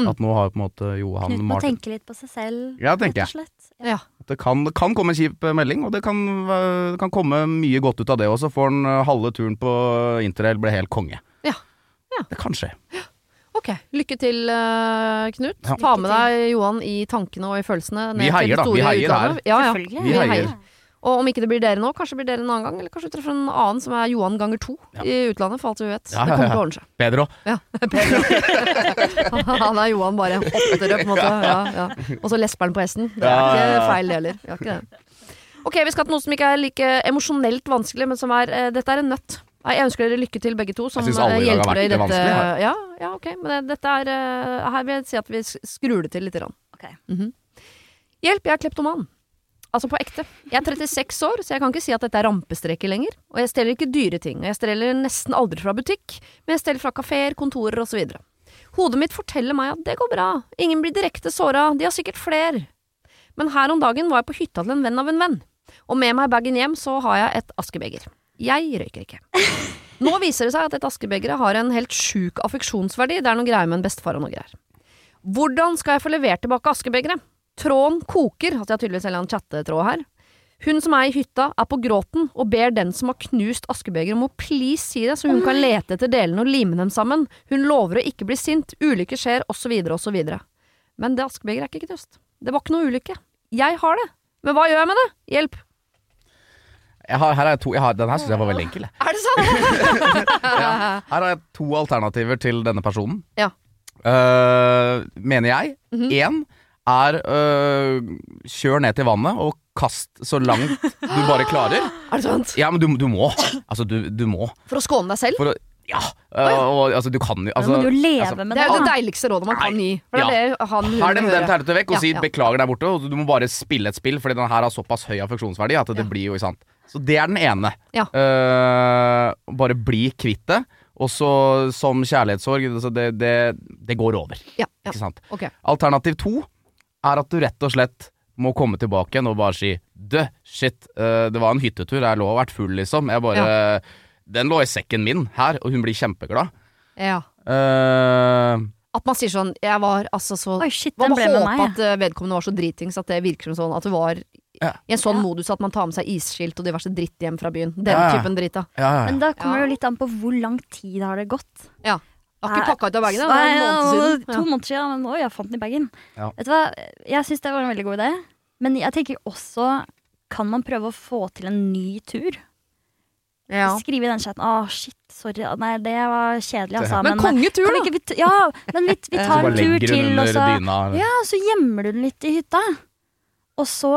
Mm. At nå har på en måte Johan Knut må tenke litt på seg selv, Ja, rett og slett. Ja. Ja. det kan, det kan komme en kjip eh, melding, og det kan, eh, det kan komme mye godt ut av det. Og så får han eh, halve turen på interrail blir helt konge. Ja. Ja. Det kan skje. Ok, lykke til, Knut. Ja. Ta med deg Johan i tankene og i følelsene. Vi heier, da. Vi heier her. Ja, ja. Selvfølgelig. Vi heier. Og om ikke det blir dere nå, kanskje blir dere en annen gang. Eller kanskje vi treffer en annen som er Johan ganger to i utlandet, for alt vi vet. Ja, det ja, kommer til å ordne seg. Bedre òg. Ja. Han er Johan bare oftere, på en måte. Ja, ja. Og så lesper han på hesten. Det er Ja, ja, ikke feil, det heller. Vi ikke det. Ok, vi skal til noe som ikke er like emosjonelt vanskelig, men som er uh, Dette er en nøtt. Jeg ønsker dere lykke til, begge to, som Jeg synes alle eh, hjelper dere i dette. det vanskelig, Ja, ja, ok, men dette er uh, Her vil jeg si at vi skrur det til litt. Grann. Ok. -hmm. Hjelp, jeg er kleptoman. Altså på ekte. Jeg er 36 år, så jeg kan ikke si at dette er rampestreker lenger. Og jeg stjeler ikke dyre ting, og jeg stjeler nesten aldri fra butikk, men jeg stjeler fra kafeer, kontorer osv. Hodet mitt forteller meg at det går bra, ingen blir direkte såra, de har sikkert fler. Men her om dagen var jeg på hytta til en venn av en venn, og med meg bagen hjem så har jeg et askebeger. Jeg røyker ikke. Nå viser det seg at et askebeger har en helt sjuk affeksjonsverdi, det er noe greier med en bestefar og noe greier. Hvordan skal jeg få levert tilbake askebegeret? Tråden koker, altså jeg har tydeligvis en eller annen chattetråd her. Hun som er i hytta, er på gråten og ber den som har knust askebegeret om å please si det, så hun kan lete etter delene og lime dem sammen. Hun lover å ikke bli sint, ulykker skjer, osv., osv. Men det askebegeret er ikke knust. Det var ikke noe ulykke. Jeg har det. Men hva gjør jeg med det? Hjelp. Jeg har, her er to, jeg har, den her syns jeg var veldig enkel. Er det sant? Her har jeg to alternativer til denne personen. Ja. Uh, mener jeg. Én er øh, kjør ned til vannet og kast så langt du bare klarer. Er det sant? Ja, men du, du må. Altså, du, du må. For å skåne deg selv? For å Ja. øh, og altså, du kan jo altså, jo leve altså, med Det det. er jo det deiligste rådet man kan gi. For det Ja. er det han Her den, den høre. du vekk og Ja, si ja. 'beklager der borte', og du må bare spille et spill, fordi den her har såpass høy affeksjonsverdi at det Ja. blir jo ikke sant. Så det er den ene. Ja. Uh, bare bli kvitt det. Og så som kjærlighetssorg, altså det, det, det går over. Ja, ja. Ikke sant. Okay. Alternativ to er at du rett og slett må komme tilbake igjen og bare si Dø, shit, eh, det var en hyttetur, jeg lå og vært full, liksom. Jeg bare Den lå i sekken min her, og hun blir kjempeglad. Ja. Uh, At man sier sånn Jeg var altså så Oi, shit, Man den må håpe meg. at eh, vedkommende var så dritings at det virker som sånn at du var Ja. i en sånn Ja. modus at man tar med seg isskilt og diverse dritt hjem fra byen. Den Ja, ja. typen dritt, da. ja, ja, Men da kommer Ja. det jo litt an på hvor lang tid har det gått. Ja. Har ikke pakka ut av bagen, det var en måned siden. To måneder siden, men oi, jeg fant den i bagen. Ja. Vet du hva, jeg syns det var en veldig god idé. Men jeg tenker også Kan man prøve å få til en ny tur? Ja. Skrive i den chatten 'Å, shit, sorry. Nei, det var kjedelig, altså'. Men men kongetur, da! vi da! ikke, vi ja, men vi, vi tar en tur til, og så dyna. Ja, så gjemmer du den litt i hytta. Og så,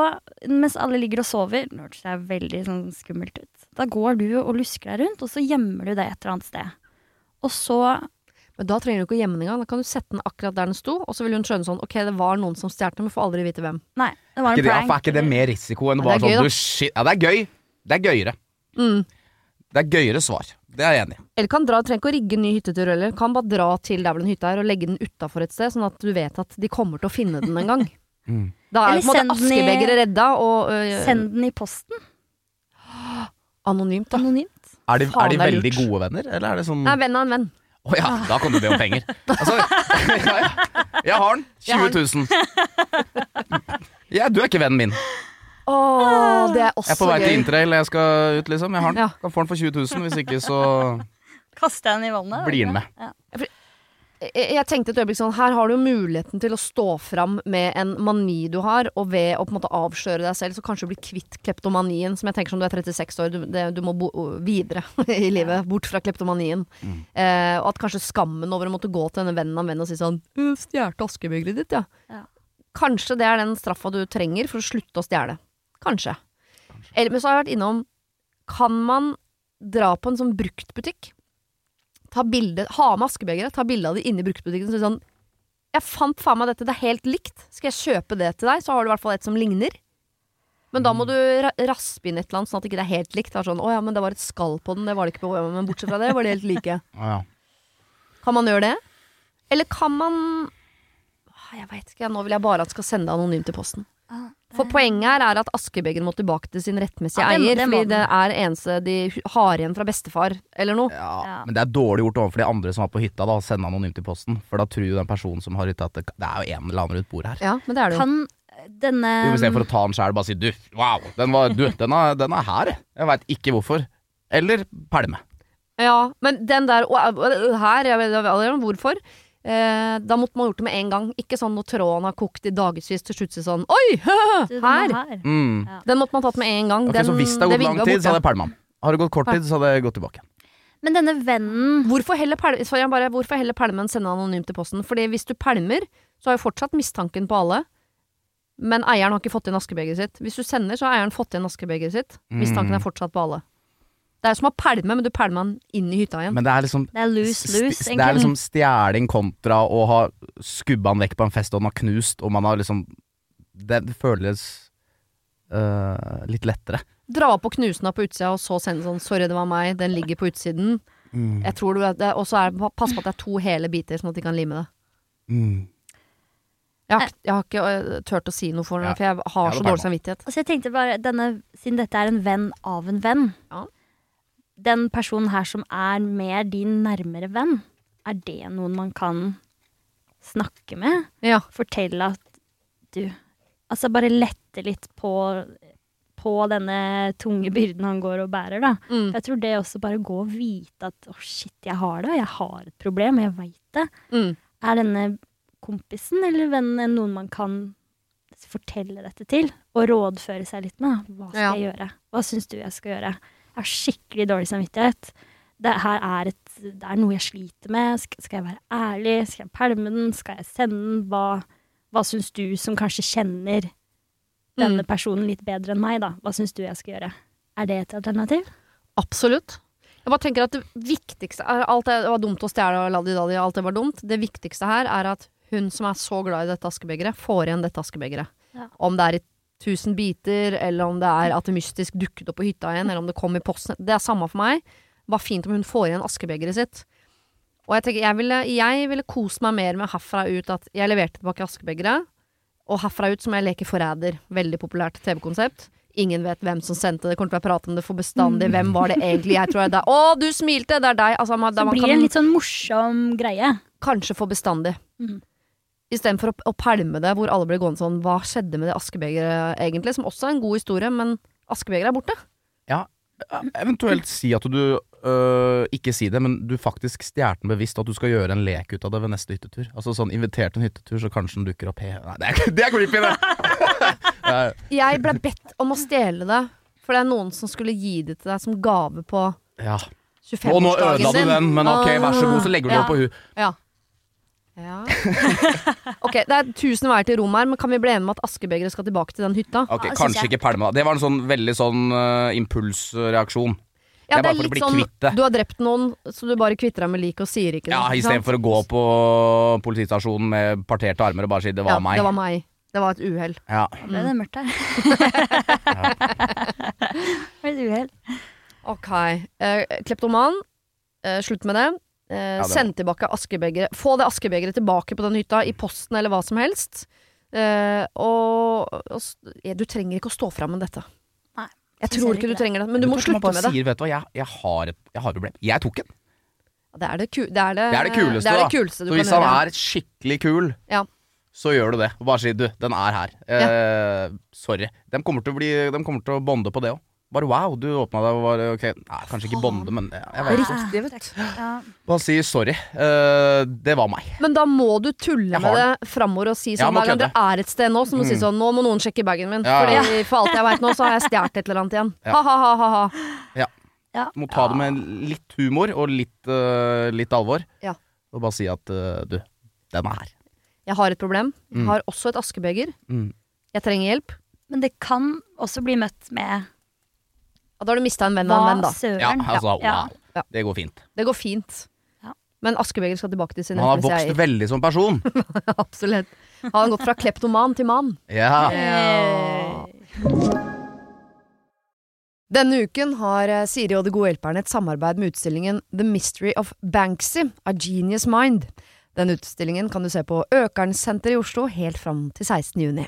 mens alle ligger og sover Nå hørtes det veldig sånn skummelt ut. Da går du og lusker deg rundt, og så gjemmer du det et eller annet sted. Og så Men da trenger du ikke å gjemme den engang. Da kan du sette den akkurat der den sto, og så vil hun skjønne sånn Ok, det var noen som stjal den, men får aldri vite hvem. Nei, det var en Ikke det, ja, prank. er ikke det mer risiko enn Ja, bare er gøy, sånn da. du, shit, Ja, det er gøy. Det er gøyere. Mm. Det er gøyere svar. Det er jeg enig i. Eller kan dra, trenger ikke å rigge en ny hyttetur heller. Kan bare dra til der hvor den hytta er, og legge den utafor et sted, sånn at du vet at de kommer til å finne den en gang. Mm. Da er Eller på en måte den i- askebegeret redda, og øh, Send den i posten. anonymt, da. Anonymt. Er de, Faen, er de det er veldig lurt. gode venner, eller er det sånn Nei, venn av en venn. Å ja, da kan du be om penger. Altså, ja, ja. Jeg har den. Jeg 20 000. Ja, du er ikke vennen min. Åh, det er Jeg er også på vei til gøy. interrail, jeg skal ut, liksom. Jeg har den. Kan få den for 20 000. Hvis ikke, så Kaster jeg den i vannet? blir den med. Ja. Jeg, tenkte et øyeblikk sånn, her har du muligheten til å stå fram med en mani du har, og ved å på en måte avsløre deg selv, så kanskje bli kvitt kleptomanien, som jeg tenker som du er 36 år, du, det, du må bo videre i livet, bort fra kleptomanien. Mm. Eh, og at kanskje skammen over å måtte gå til denne vennen av en venn og si sånn, «Øh, askebygget ditt, ja. Ja. Kanskje det er den straffa du trenger for å slutte å stjele. Kanskje. Eller, men så har jeg vært innom, kan man dra på en sånn bruktbutikk? Ta bilde, ha med askebegeret, ta bilde av det inni bruktbutikken. Så sånn, jeg fant faen meg dette, det er helt likt. Skal jeg kjøpe det til deg, så har du i hvert fall et som ligner. Men da må du raspe inn et eller annet, sånn at det ikke er helt likt. Det er sånn, å ja, men det var et skall på den, det var det ikke på Men bortsett fra det, var de helt like. Ja. Kan man gjøre det? Eller kan man Ah, Jeg veit ikke, nå vil jeg bare at skal sende anonymt til posten. Ah, For poenget her er at askebegeret må tilbake til sin rettmessige Ja, eier, det fordi den. det er eneste de har igjen fra bestefar, eller noe. Ja, Ja. Men det er dårlig gjort overfor de andre som var på hytta, da, å sende anonymt til posten. For da tror jo den personen som har hytta at det, det er jo en eller annen rundt bordet her. Ja, men det er det jo. Kan denne Istedenfor å ta den sjæl og bare si du, wow, den, var, du, den, er, den er her, jeg. Veit ikke hvorfor. Eller pælme. Ja, men den der «Å, å, å, her, jeg vet aldri hvorfor. Eh, da måtte man gjort det med en gang. Ikke sånn når tråden har kokt i dagevis til slutt sånn Oi! Er Her! her. Mm. Den måtte man tatt med en gang. Ok, Den, så hvis det har gått lang tid, så hadde jeg pælma den. Har det gått kort tid, så hadde jeg gått tilbake. Men denne vennen Hvorfor heller pælme, så jeg bare, hvorfor heller pælme enn sende anonymt til posten? Fordi hvis du pælmer, så har jo fortsatt mistanken på alle. Men eieren har ikke fått inn askebegeret sitt. Hvis du sender, så har eieren fått inn askebegeret sitt. Mistanken Mm. er fortsatt på alle. Det er som å pælme, men du pælmer den inn i hytta igjen. Men det er liksom Det er loose-loose, st- Det er liksom stjeling kontra å ha skubba den vekk på en fest og den har knust, og man har liksom Det, det føles øh, litt lettere. Dra opp og knuse den på utsida, og så sende sånn 'sorry, det var meg', den ligger på utsiden. Mm. Jeg tror du Og så er pass på at det er to hele biter, sånn at de kan lime det. Mm. Jeg har, ikke- jeg har ikke øh, turt å si noe for henne, Ja. for jeg har jeg så dårlig samvittighet. Altså jeg tenkte bare, denne, Siden dette er en venn av en venn Ja. Den personen her som er mer din nærmere venn, er det noen man kan snakke med? Ja. Fortelle at du Altså bare lette litt på, på denne tunge byrden han går og bærer, da. Mm. Jeg tror det også bare gå og vite at å, shit, jeg har det, jeg har et problem, jeg veit det. Mm. Er denne kompisen eller vennen noen man kan fortelle dette til? Og rådføre seg litt med? Hva skal Ja. jeg gjøre? Hva syns du jeg skal gjøre? Jeg har skikkelig dårlig samvittighet. Det her er, et, det er noe jeg sliter med. Skal, jeg være ærlig? Skal jeg pælme den? Skal jeg sende den? Hva, hva syns du, som kanskje kjenner denne Mm. personen litt bedre enn meg, da? Hva syns du jeg skal gjøre? Er det et alternativ? Absolutt. Jeg bare tenker at det viktigste Alt det var dumt å stjele og laddi-daddi, alt det var dumt. Det viktigste her er at hun som er så glad i dette askebegeret, får igjen dette askebegeret. Ja. Om det er i tusen biter, eller om det er at det mystisk dukket opp på hytta igjen, eller om det kom i posten. Det er samme for meg. Bare fint om hun får igjen askebegeret sitt. Og jeg tenker, jeg ville, jeg ville kost meg mer med herfra ut at jeg leverte tilbake askebegeret. Og herfra ut som jeg leker forræder. Veldig populært TV-konsept. Ingen vet hvem som sendte det. Kommer til å være prate om det for bestandig. Hvem var det egentlig? Jeg tror det er deg. Å, du smilte! Det er deg! Altså, man, Så blir det en litt sånn morsom greie. kanskje for bestandig. Mhm. Istedenfor å, å pælme det, hvor alle blir gående sånn Hva skjedde med det askebegeret egentlig? Som også er en god historie, men askebegeret er borte. Ja, Eventuelt si at du øh, Ikke si det, men du faktisk stjal den bevisst, at du skal gjøre en lek ut av det ved neste hyttetur. Altså sånn invitert en hyttetur, så kanskje den dukker opp he Nei, det er, det er creepy, det! Jeg ble bedt om å stjele det, for det er noen som skulle gi det til deg som gave på ja. Og nå 25-årsdagen ødela du den, men ok, vær så god, så legger du Ja. det på henne Ja. Ja. ok, det er tusen veier til Rom her, men kan vi bli enige om at askebegeret skal tilbake til den hytta? Ok, Ja, Kanskje ikke pælma. Det var en sånn veldig sånn uh, impulsreaksjon. Ja, det er bare for å bli kvitt det. Du har drept noen, så du bare kvitter deg med liket og sier ikke Ja, det. Ja? Istedenfor å gå på politistasjonen med parterte armer og bare si 'det var ja, meg'. Det var meg. Det var et uhell. Ja. Da ble det mørkt her. Det ble et uhell. Ok. Uh, kleptoman, Uh, slutt med det. Eh, det send tilbake askebegeret. Få det askebegeret tilbake på den hytta, i posten eller hva som helst. Eh, og, og du trenger ikke å stå fram med dette. Nei, Jeg tror ikke du det. trenger det, men du må hva, man slutte med det. Sier, vet du hva, jeg, jeg, har et, jeg har et problem. Jeg tok den. Det er det, ku det, er det, Det er det kuleste, det er det da. kuleste du Så hvis han gjøre. er skikkelig kul, Ja. så gjør du det. Og bare si 'du, den er her'. Eh, sorry. De kommer til å, bli, de kommer til å bonde på det òg. Bare wow, du åpna deg og var ok Nei, kanskje ikke bonde, men jeg vet. Riktig, vet du. Ja. Bare si sorry. Uh, det var meg. Men da må du tulle med det framover og si sånn hver gang dere er et sted nå, så må du si Mm. sånn Nå må noen sjekke bagen min, Ja, ja. Fordi for alt jeg veit nå, så har jeg stjålet et eller annet igjen. Ja. Ha-ha-ha. Må ta det med litt humor og litt, uh, litt alvor. Ja. Og bare si at uh, du, den er her. Jeg har et problem. Jeg Mm. har også et askebeger. Mm. Jeg trenger hjelp. Men det kan også bli møtt med Ja, da har du mista en venn av en venn, da. søren. Ja, altså, wow. Ja. Det går fint. Det går fint. Men askebeger skal tilbake til sin Han har vokst vokst veldig som person. Absolutt. Han Har gått fra kleptoman til mann? Ja. Yeah. Denne uken har eh, Siri og De gode hjelperne et samarbeid med utstillingen The Mystery of Banksy, A Genius Mind. Den utstillingen kan du se på Økernsenteret i Oslo helt fram til 16. juni.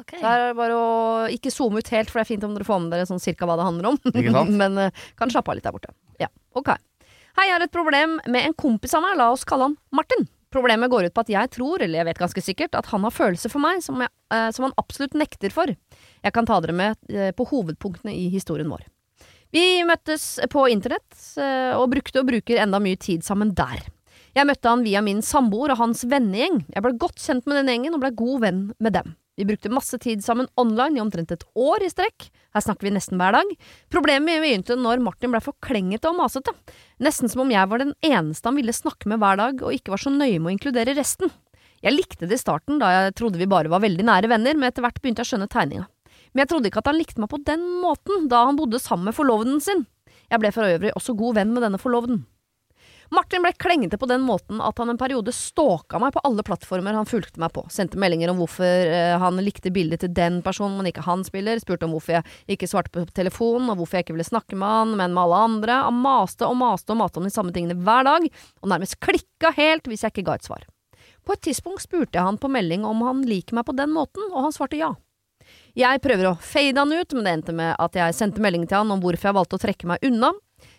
Ok. Det er bare å ikke zoome ut helt, for det er fint om dere får med dere sånn cirka hva det handler om. Men uh, kan slappe av litt der borte. Ja, ok. Hei, jeg har et problem med en kompis av meg, la oss kalle han Martin. Problemet går ut på at jeg tror, eller jeg vet ganske sikkert, at han har følelser for meg som, jeg, eh, som han absolutt nekter for. Jeg kan ta dere med eh, på hovedpunktene i historien vår. Vi møttes på internett, eh, og brukte og bruker enda mye tid sammen der. Jeg møtte han via min samboer og hans vennegjeng. Jeg ble godt kjent med den gjengen og ble god venn med dem. Vi brukte masse tid sammen online i omtrent et år i strekk. Her snakker vi nesten hver dag. Problemet begynte når Martin ble for klengete og masete. Nesten som om jeg var den eneste han ville snakke med hver dag, og ikke var så nøye med å inkludere resten. Jeg likte det i starten, da jeg trodde vi bare var veldig nære venner, men etter hvert begynte jeg å skjønne tegninga. Men jeg trodde ikke at han likte meg på den måten, da han bodde sammen med forloveden sin. Jeg ble for øvrig også god venn med denne forloveden. Martin ble klengete på den måten at han en periode stalka meg på alle plattformer han fulgte meg på, sendte meldinger om hvorfor eh, han likte bildet til den personen, men ikke han spiller, spurte om hvorfor jeg ikke svarte på telefonen, og hvorfor jeg ikke ville snakke med han, men med alle andre. Han maste og maste og maste om de samme tingene hver dag, og nærmest klikka helt hvis jeg ikke ga et svar. På et tidspunkt spurte jeg han på melding om han liker meg på den måten, og han svarte ja. Jeg prøver å fade han ut, men det endte med at jeg sendte melding til han om hvorfor jeg valgte å trekke meg unna.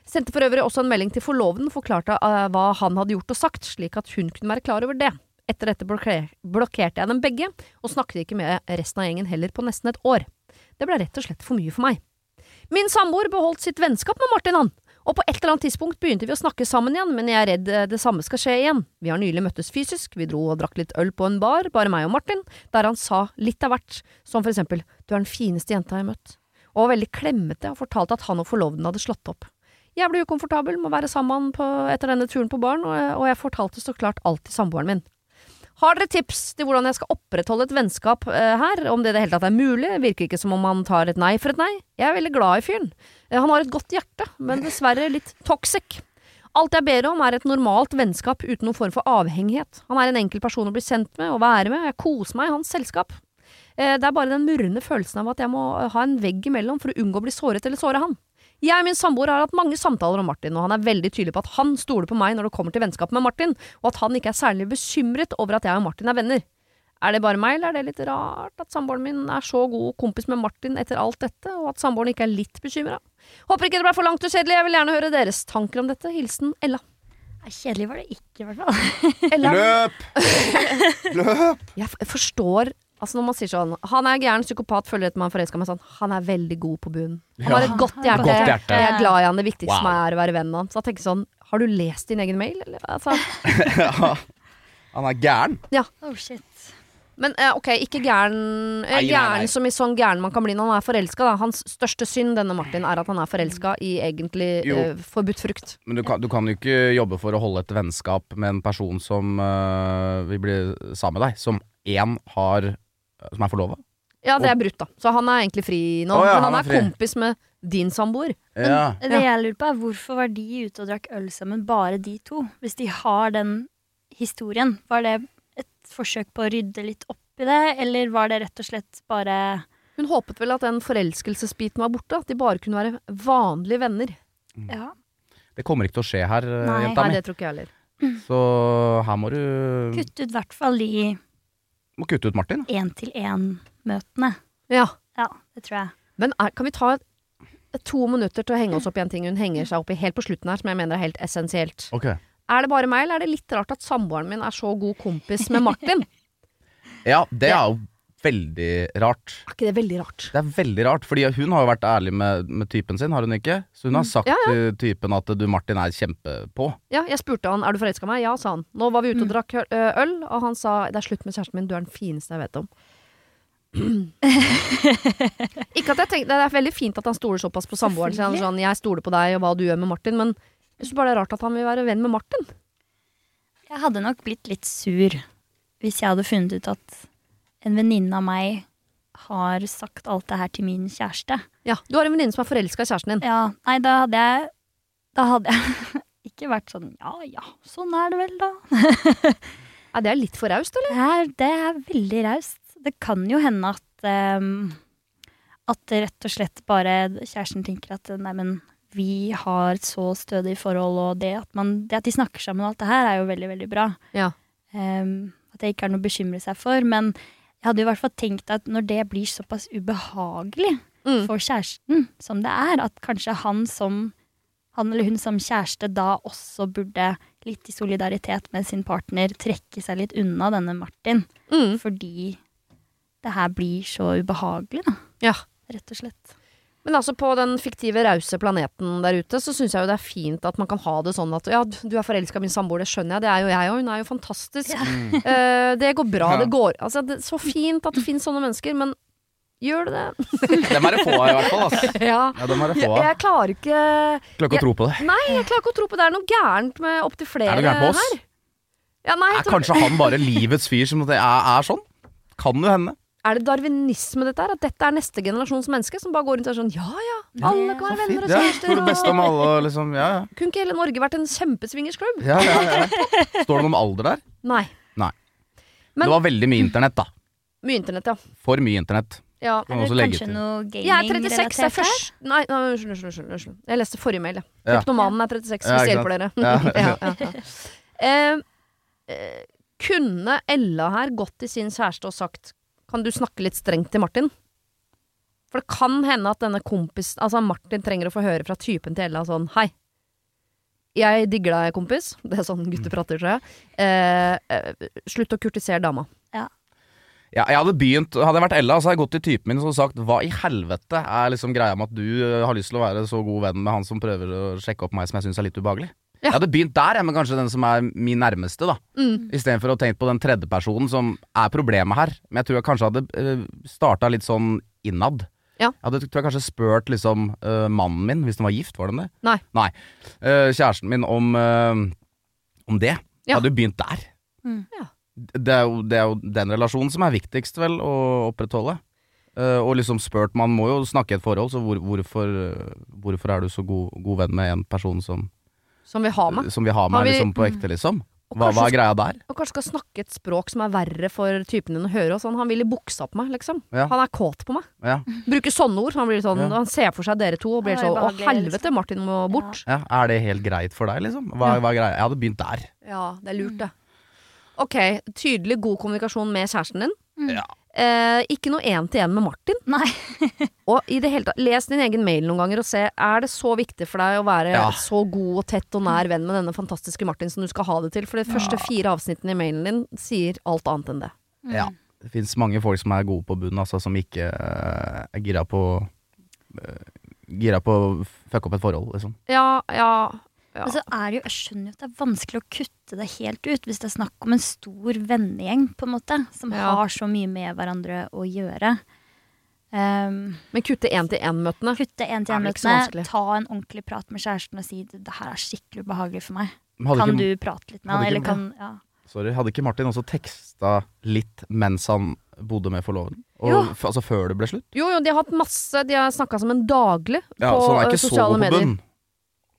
Sendte for øvrig også en melding til forloveden og forklarte eh, hva han hadde gjort og sagt, slik at hun kunne være klar over det. Etter dette blokkerte jeg dem begge, og snakket ikke med resten av gjengen heller på nesten et år. Det ble rett og slett for mye for meg. Min samboer beholdt sitt vennskap med Martin, han. Og på et eller annet tidspunkt begynte vi å snakke sammen igjen, men jeg er redd eh, det samme skal skje igjen. Vi har nylig møttes fysisk, vi dro og drakk litt øl på en bar, bare meg og Martin, der han sa litt av hvert, som for eksempel du er den fineste jenta jeg har møtt, og var veldig klemmete og fortalte at han og forloveden hadde slått opp. Jeg ble ukomfortabel med å være sammen på, etter denne turen på baren, og og jeg fortalte så klart alt til samboeren min. Har dere tips til hvordan jeg skal opprettholde et vennskap eh, her, om det i det hele tatt er mulig? Virker ikke som om han tar et nei for et nei. Jeg er veldig glad i fyren. Eh, Han har et godt hjerte, men dessverre litt toxic. Alt jeg ber om er et normalt vennskap uten noen form for avhengighet. Han er en enkel person å bli kjent med og være med, jeg koser meg i hans selskap. Eh, Det er bare den murrende følelsen av at jeg må ha en vegg imellom for å unngå å bli såret eller såre han. Jeg og min samboer har hatt mange samtaler om Martin, og han er veldig tydelig på at han stoler på meg når det kommer til vennskap med Martin, og at han ikke er særlig bekymret over at jeg og Martin er venner. Er det bare meg, eller er det litt rart at samboeren min er så god kompis med Martin etter alt dette, og at samboeren ikke er litt bekymra? Håper ikke det ble for langt og kjedelig, jeg vil gjerne høre deres tanker om dette. Hilsen Ella. Kjedelig var det ikke, i hvert fall. Ella. Løp! Løp! Jeg forstår Altså Når man sier sånn Han er gæren psykopat, føler at man er forelska, meg' sånn Han er veldig god på bunnen. Han har et godt hjerte. Godt hjerte. Jeg er glad i han. Det viktigste Wow. som er å være venn med han. Så jeg tenker sånn Har du lest din egen mail, eller? Altså, Ja. Han er gæren. Oh shit. men eh, ok, ikke gæren eh, Nei, nei, Gæren nei. som i sånn gæren man kan bli når man er forelska. Hans største synd, denne Martin, er at han er forelska i egentlig Jo. eh, forbudt frukt. Men du kan, du kan jo ikke jobbe for å holde et vennskap med en person som uh, vil bli sammen med deg, som én har Som er forlova. Ja, det er brutt, da. Så han er egentlig fri nå. Å ja, men han han er er kompis med din samboer. Ja. Det jeg lurer på er Hvorfor var de ute og drakk øl sammen, bare de to? Hvis de har den historien. Var det et forsøk på å rydde litt opp i det, eller var det rett og slett bare Hun håpet vel at den forelskelsesbiten var borte. At de bare kunne være vanlige venner. Ja. Det kommer ikke til å skje her, eh, Nei. jenta Nei, det tror ikke jeg heller. Så her må du Kutt ut i hvert fall de må kutte ut Martin. én-til-én-møtene. Ja. Ja, det tror jeg. Men er, kan vi ta to minutter til å henge oss opp i en ting hun henger seg opp i helt på slutten her, som jeg mener er helt essensielt? Ok. Er det bare meg, eller er det litt rart at samboeren min er så god kompis med Martin? Ja, det er jo veldig rart. Er ikke det veldig rart? Det er veldig rart, fordi hun har jo vært ærlig med, med typen sin, har hun ikke? Så hun har sagt Ja, til typen at du, Martin, er kjempepå. Ja, jeg spurte han er du forelska i meg. Ja, sa han. Nå var vi ute og drakk øl, og han sa det er slutt med kjæresten min, du er den fineste jeg vet om. ikke at jeg tenkte, Det er veldig fint at han stoler såpass på samboeren sin. Sånn, jeg stoler på deg og hva du gjør med Martin, men jeg syns bare det er rart at han vil være venn med Martin. Jeg hadde nok blitt litt sur hvis jeg hadde funnet ut at en venninne av meg har sagt alt det her til min kjæreste. Ja, Du har en venninne som er forelska i kjæresten din. Ja, nei, da hadde jeg Da hadde jeg ikke vært sånn ja ja, sånn er det vel, da. Er det litt for raust, eller? Det er, det er veldig raust. Det kan jo hende at um, At rett og slett bare kjæresten tenker at nei, men vi har et så stødig forhold, og det at, man, det at de snakker sammen og alt det her, er jo veldig, veldig bra. Ja. Um, at det ikke er noe å bekymre seg for. Men jeg hadde i hvert fall tenkt at når det blir såpass ubehagelig Mm. for kjæresten som det er, at kanskje han som han eller hun som kjæreste da også burde, litt i solidaritet med sin partner, trekke seg litt unna denne Martin. Mm. Fordi det her blir så ubehagelig, da. Ja. Rett og slett. Men altså på den fiktive rause planeten der ute, så syns jeg jo det er fint at man kan ha det sånn at ja, du er forelska i min samboer, det skjønner jeg, det er jo jeg òg, hun er jo fantastisk. Eh, det går bra, Ja. det går Altså, det, så fint at det finnes sånne mennesker, men gjør det det? Dem er det få av, i hvert fall. Altså. ja. Ja, dem er det få av. jeg klarer ikke Klarer ikke å tro på det. Nei, jeg klarer ikke å tro på det. Det er noe gærent med opptil flere Er det gærent på oss? her. Ja, nei, Er tror- kanskje han bare livets fyr som det er, er sånn? Kan jo hende. Er det darwinisme dette her? At dette er neste generasjons menneske som bare går rundt og er sånn ja ja, alle kan være venner og Ja, kjærester. for det beste om alle, og liksom. Ja, ja. Kunne ikke hele Norge vært en kjempesvingersklubb? ja, ja, ja. Står det noe om alder der? Nei. Nei. Men- det var veldig mye internett, da. Mye internett, ja. For mye internett. ja. Kan man også Eller legge kanskje til. noe Jeg er 36, jeg er først Nei, nei, unnskyld, unnskyld, unnskyld, unnskyld. Jeg leste forrige mail, jeg. Ja. Kryptomanen er 36, hvis det hjelper dere. Ja. ja, ja, ja. Eh, eh, kunne Ella her gått til sin kjæreste og sagt Kan du snakke litt strengt til Martin? For det kan hende at denne kompis Altså Martin trenger å få høre fra typen til Ella sånn Hei. Jeg digger deg, kompis. Det er sånn gutter prater, tror jeg. Eh, eh, slutt å kurtisere dama. Ja, jeg hadde begynt, hadde jeg vært Ella, så hadde jeg gått til typen min og sagt hva i helvete er liksom greia med at du eh, har lyst til å være så god venn med han som prøver å sjekke opp meg som jeg syns er litt ubehagelig. Ja. Jeg hadde begynt der, jeg, med kanskje den som er min nærmeste, da. Mm. Istedenfor å tenke på den tredje personen som er problemet her. Men jeg tror jeg kanskje hadde uh, starta litt sånn innad. Ja. Jeg hadde tror jeg kanskje spurt liksom uh, mannen min, hvis den var gift, var den det? Nei. Nei. Uh, kjæresten min om, uh, om det. Jeg hadde jo begynt der. Mm. Ja. Det er, jo, det er jo den relasjonen som er viktigst, vel, å opprettholde. Eh, og liksom spurt Man må jo snakke i et forhold, så hvor, hvorfor, eh, hvorfor er du så god, god venn med en person som, Som vi har med. som vi har med, Har vi- liksom på ekte, liksom? Hva, hva er greia der? Og kanskje skal snakke et språk som er verre for typen din å høre. Og sånn. Han vil i buksa på meg, liksom. Ja. Han er kåt på meg. Ja. Bruker sånne ord. Han, blir sånn, Ja. han ser for seg dere to og blir sånn Å, helvete, liksom. Martin må bort. ja, Er det helt greit for deg, liksom? Hva, Ja. hva er greia? Jeg hadde begynt der. Ja, det er lurt, det. Ok, tydelig god kommunikasjon med kjæresten din. Mm. Ja. Eh, ikke noe én-til-én med Martin. Nei. Og i det hele tatt, les din egen mail noen ganger og se Er det så viktig for deg å være Ja. så god og tett og nær venn med denne fantastiske Martin som du skal ha det til. For de første fire avsnittene i mailen din sier alt annet enn det. Ja. Det fins mange folk som er gode på bunnen, altså, som ikke uh, er gira på uh, Gira på å fucke opp et forhold, liksom. Ja, ja, ja. Men så er det jo, Jeg skjønner jo at det er vanskelig å kutte det helt ut hvis det er snakk om en stor vennegjeng, på en måte, som Ja. har så mye med hverandre å gjøre. Um, Men kutte én-til-én-møtene. kutte vel ikke så én-til-én-møtene, ta en ordentlig prat med kjæresten og si det her er skikkelig ubehagelig for meg. Kan ikke, du prate litt med han? Eller ikke- kan, ja. Sorry, hadde ikke Martin også teksta litt mens han bodde med forloveden? Og, altså før det ble slutt? Jo, jo, de har hatt masse De har snakka sammen daglig Ja, på er eh, sosiale medier.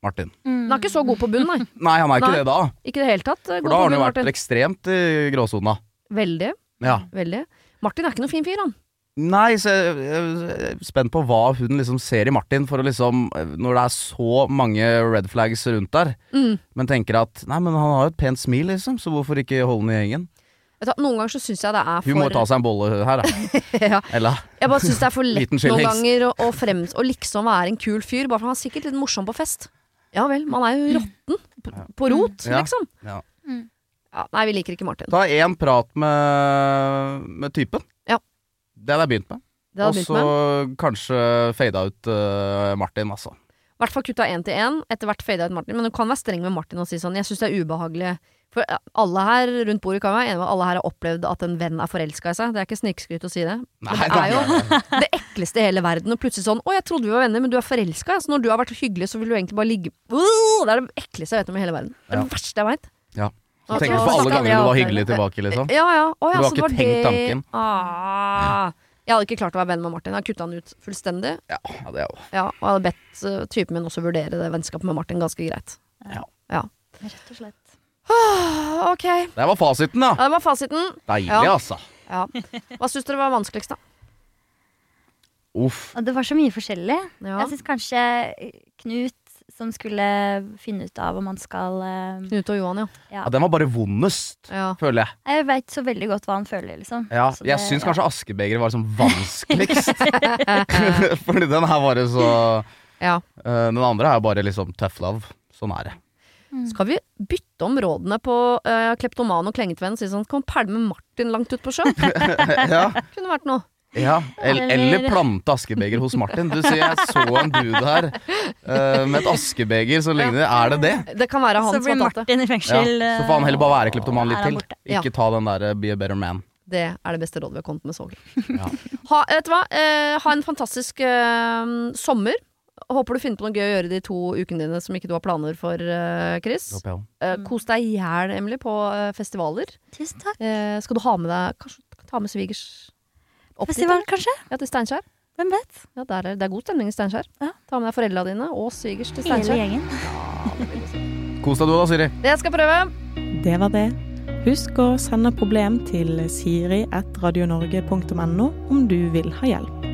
Martin. Mm. Han er ikke så god på bunn, nei. Nei, han er ikke Nei. det da. Ikke det helt tatt. eh, For da har han jo vært Martin. ekstremt i gråsona. Veldig. Ja. Veldig. Martin er ikke noen fin fyr, han. Nei, så jeg jeg er spent på hva hun liksom ser i Martin, for å liksom Når det er så mange red flags rundt der, Mm. men tenker at Nei, men han har jo et pent smil, liksom, så hvorfor ikke holde den i gjengen? Noen ganger så syns jeg det er for Hun må ta seg en bolle her, da. ja, Eller Jeg bare syns det er for lett noen ganger å, å, frem, å liksom være en kul fyr, bare for han er sikkert litt morsom på fest. Ja vel, man er jo råtten på, rot, Ja. liksom. Ja. Ja, nei, vi liker ikke Martin. Ta én prat med, med typen. Ja. Det hadde jeg begynt med. Det hadde Og så begynt med. kanskje fada ut eh, Martin, altså. I hvert fall kutta én til én, etter hvert fada ut Martin. Men du kan være streng med Martin og si sånn Jeg syns det er ubehagelig. For alle her rundt bordet kan være enige om at alle her har opplevd at en venn er forelska i seg. Det er ikke snikskryt å si det. Men det er jo det ekleste i hele verden. Og plutselig sånn 'Å, jeg trodde vi var venner, men du er forelska'. Så når du har vært hyggelig, så vil du egentlig bare ligge Det er det ekleste jeg vet om i hele verden. Det er det verste jeg veit. Ja. Så tenker du på alle gangene du var hyggelig tilbake, liksom. Ja, ja. Å, ja Du har ikke var tenkt det- tanken? Ah. Jeg hadde ikke klart å være venn med Martin. Jeg hadde kutta han ut fullstendig. Ja, ja, det er jo Ja, og jeg hadde bedt uh, typen min også vurdere det vennskapet med Martin ganske greit. Rett og slett. Ah, ok. Det var fasiten, da. det var fasiten. Deilig, Ja. altså. Ja. Hva syns dere var vanskeligst, da? Uff. Og det var så mye forskjellig. Ja. Jeg syns kanskje Knut som skulle finne ut av om han skal eh, Knut og Johan, ja. Ja, den var bare vondest, ja. føler jeg. Jeg veit så veldig godt hva han føler, liksom. Ja, Så jeg det- syns ja. kanskje askebegeret var liksom vanskeligst. Fordi den her var det så ja. eh, Den andre er bare liksom tough love. Sånn er det. Skal vi bytte om rådene på uh, kleptoman og klengetvenn og si sånn Kan pælme Martin langt ut på sjøen? ja, Kunne vært noe. ja. Eller, Eller- plante askebeger hos Martin. Du ser jeg så en dude her uh, med et askebeger som ligner. Er det det? Det kan være han Så som blir har tatt det. Martin i Ja, så får han heller bare være kleptoman litt til. Ja. Ikke ta den der eh, be a better man. Det er det beste rådet vi har kommet med så langt. Ja. Ha, vet du hva? Uh, ha en fantastisk uh, sommer. Håper du finner på noe gøy å gjøre de to ukene dine som ikke du har planer for, uh, Chris. Håper jeg. Eh, kos deg i hjel, Emily, på uh, festivaler. Tusen takk. Eh, skal du ha med deg Kanskje ta med svigers opp Festival, dit? kanskje? Ja, til Steinkjer. Hvem vet? Ja, der er, det er god stemning i Steinkjer. Ja. Ta med deg foreldra dine og svigers til Hele gjengen. Kos deg du da, Siri. Det skal prøve. Det var det. Husk å sende problem til siri.radionorge.no om du vil ha hjelp.